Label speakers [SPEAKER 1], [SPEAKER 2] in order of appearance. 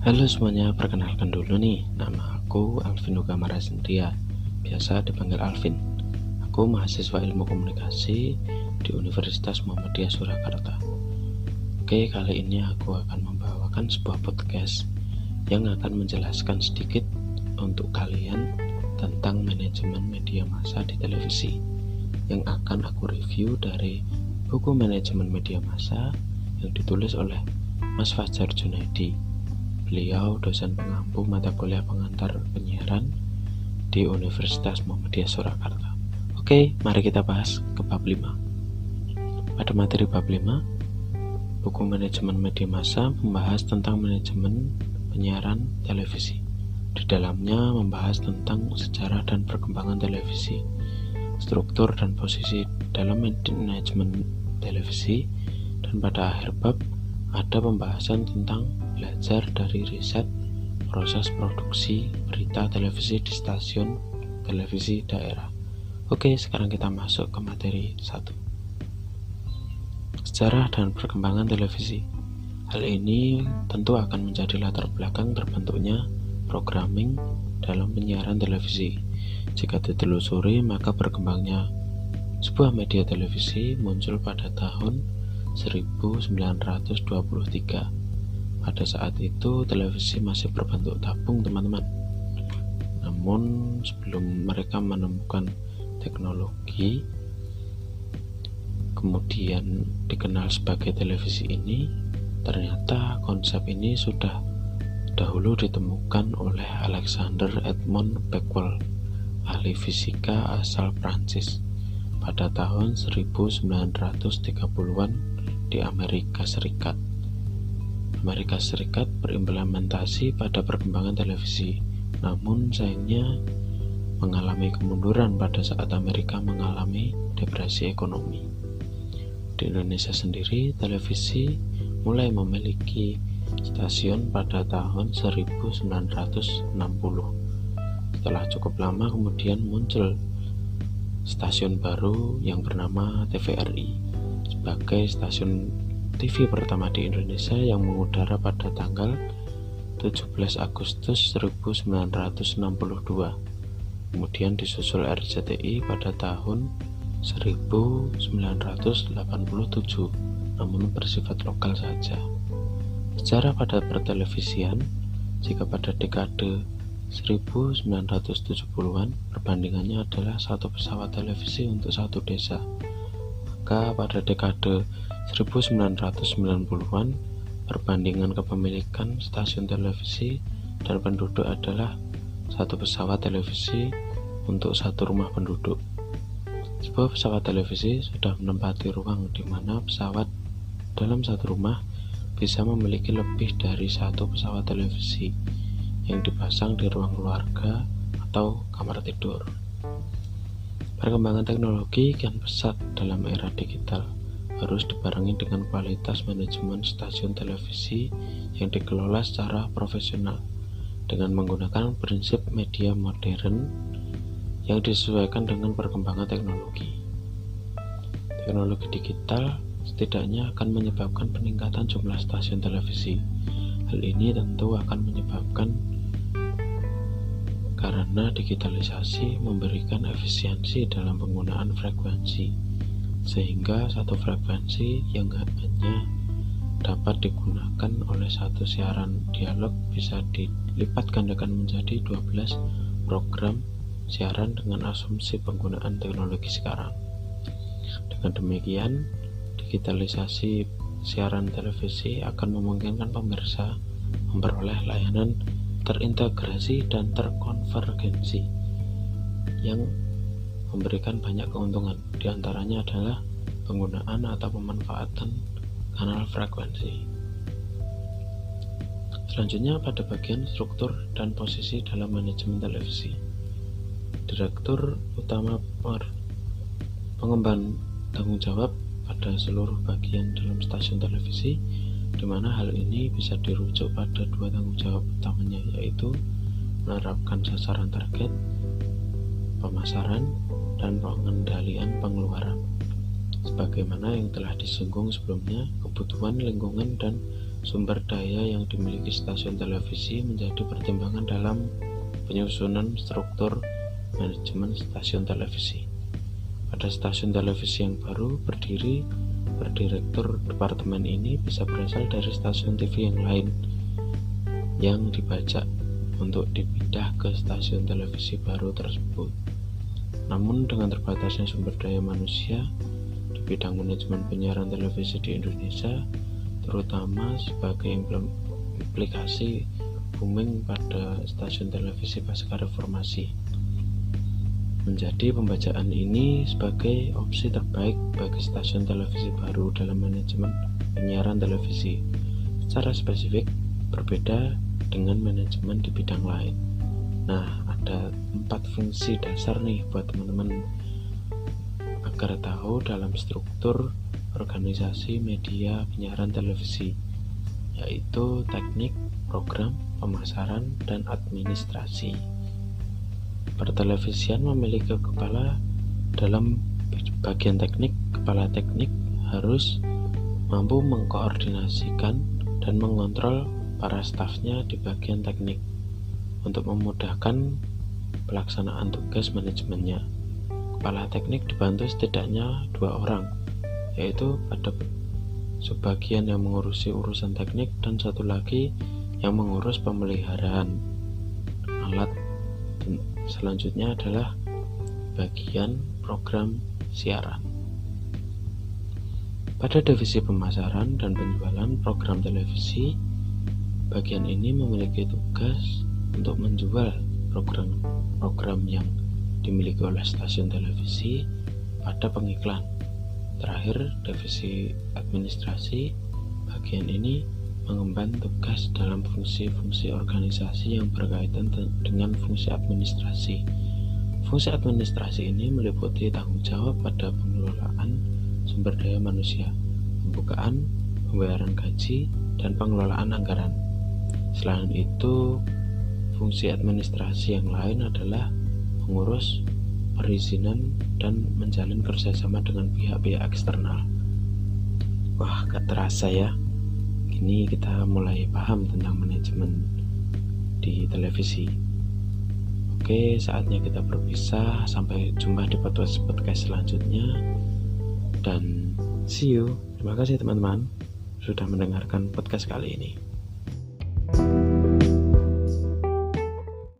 [SPEAKER 1] Halo semuanya, perkenalkan dulu nih, nama aku Alvin Ugamara Sendria, biasa dipanggil Alvin. Aku mahasiswa ilmu komunikasi di Universitas Muhammadiyah Surakarta. Oke, kali ini aku akan membawakan sebuah podcast yang akan menjelaskan sedikit untuk kalian tentang manajemen media massa di televisi yang akan aku review dari buku manajemen media massa yang ditulis oleh Mas Fajar Junaidi Beliau dosen pengampu mata kuliah pengantar penyiaran di Universitas Muhammadiyah Surakarta. Oke, mari kita bahas ke bab 5. Pada materi bab 5, buku manajemen media massa membahas tentang manajemen penyiaran televisi. Di dalamnya membahas tentang sejarah dan perkembangan televisi, struktur dan posisi dalam manajemen televisi, dan pada akhir bab ada pembahasan tentang belajar dari riset proses produksi berita televisi di stasiun televisi daerah. Oke, sekarang kita masuk ke materi 1. Sejarah dan perkembangan televisi. Hal ini tentu akan menjadi latar belakang terbentuknya programming dalam penyiaran televisi. Jika ditelusuri, maka berkembangnya sebuah media televisi muncul pada tahun 1923 pada saat itu televisi masih berbentuk tabung teman-teman. Namun sebelum mereka menemukan teknologi kemudian dikenal sebagai televisi ini, ternyata konsep ini sudah dahulu ditemukan oleh Alexander Edmond Becquerel, ahli fisika asal Prancis pada tahun 1930-an di Amerika Serikat. Amerika Serikat berimplementasi pada perkembangan televisi, namun sayangnya mengalami kemunduran pada saat Amerika mengalami depresi ekonomi. Di Indonesia sendiri, televisi mulai memiliki stasiun pada tahun 1960. Setelah cukup lama kemudian muncul stasiun baru yang bernama TVRI sebagai stasiun TV pertama di Indonesia yang mengudara pada tanggal 17 Agustus 1962. Kemudian disusul RCTI pada tahun 1987, namun bersifat lokal saja. Secara pada pertelevisian, jika pada dekade 1970-an perbandingannya adalah satu pesawat televisi untuk satu desa, maka pada dekade 1990-an, perbandingan kepemilikan stasiun televisi dan penduduk adalah satu pesawat televisi untuk satu rumah penduduk. Sebuah pesawat televisi sudah menempati ruang di mana pesawat dalam satu rumah bisa memiliki lebih dari satu pesawat televisi yang dipasang di ruang keluarga atau kamar tidur. Perkembangan teknologi kian pesat dalam era digital harus dibarengi dengan kualitas manajemen stasiun televisi yang dikelola secara profesional dengan menggunakan prinsip media modern yang disesuaikan dengan perkembangan teknologi. Teknologi digital setidaknya akan menyebabkan peningkatan jumlah stasiun televisi. Hal ini tentu akan menyebabkan karena digitalisasi memberikan efisiensi dalam penggunaan frekuensi sehingga satu frekuensi yang hanya dapat digunakan oleh satu siaran dialog bisa dilipat gandakan menjadi 12 program siaran dengan asumsi penggunaan teknologi sekarang. Dengan demikian, digitalisasi siaran televisi akan memungkinkan pemirsa memperoleh layanan terintegrasi dan terkonvergensi yang memberikan banyak keuntungan. Di antaranya adalah penggunaan atau pemanfaatan kanal frekuensi. Selanjutnya pada bagian struktur dan posisi dalam manajemen televisi. Direktur utama pengemban tanggung jawab pada seluruh bagian dalam stasiun televisi di mana hal ini bisa dirujuk pada dua tanggung jawab utamanya yaitu menerapkan sasaran target, pemasaran, dan pengendalian pengeluaran. Sebagaimana yang telah disinggung sebelumnya, kebutuhan lingkungan dan sumber daya yang dimiliki stasiun televisi menjadi pertimbangan dalam penyusunan struktur manajemen stasiun televisi. Pada stasiun televisi yang baru berdiri, berdirektur departemen ini bisa berasal dari stasiun TV yang lain yang dibajak untuk dipindah ke stasiun televisi baru tersebut. Namun dengan terbatasnya sumber daya manusia di bidang manajemen penyiaran televisi di Indonesia, terutama sebagai implikasi booming pada stasiun televisi pasca reformasi. Menjadi pembacaan ini sebagai opsi terbaik bagi stasiun televisi baru dalam manajemen penyiaran televisi. Secara spesifik, berbeda dengan manajemen di bidang lain. Nah, ada empat fungsi dasar nih buat teman-teman agar tahu dalam struktur organisasi media penyiaran televisi, yaitu teknik, program, pemasaran, dan administrasi. Pertelevisian memiliki kepala dalam bagian teknik. Kepala teknik harus mampu mengkoordinasikan dan mengontrol para stafnya di bagian teknik untuk memudahkan pelaksanaan tugas manajemennya. Kepala teknik dibantu setidaknya dua orang, yaitu pada sebagian yang mengurusi urusan teknik dan satu lagi yang mengurus pemeliharaan alat selanjutnya adalah bagian program siaran. Pada divisi pemasaran dan penjualan program televisi bagian ini memiliki tugas untuk menjual program-program yang dimiliki oleh stasiun televisi pada pengiklan. Terakhir divisi administrasi bagian ini mengemban tugas dalam fungsi-fungsi organisasi yang berkaitan dengan fungsi administrasi. Fungsi administrasi ini meliputi tanggung jawab pada pengelolaan sumber daya manusia, pembukaan, pembayaran gaji, dan pengelolaan anggaran. Selain itu, fungsi administrasi yang lain adalah mengurus perizinan dan menjalin kerjasama dengan pihak-pihak eksternal. Wah, gak terasa ya ini kita mulai paham tentang manajemen di televisi. Oke, saatnya kita berpisah. Sampai jumpa di podcast podcast selanjutnya. Dan see you. Terima kasih teman-teman sudah mendengarkan podcast kali ini.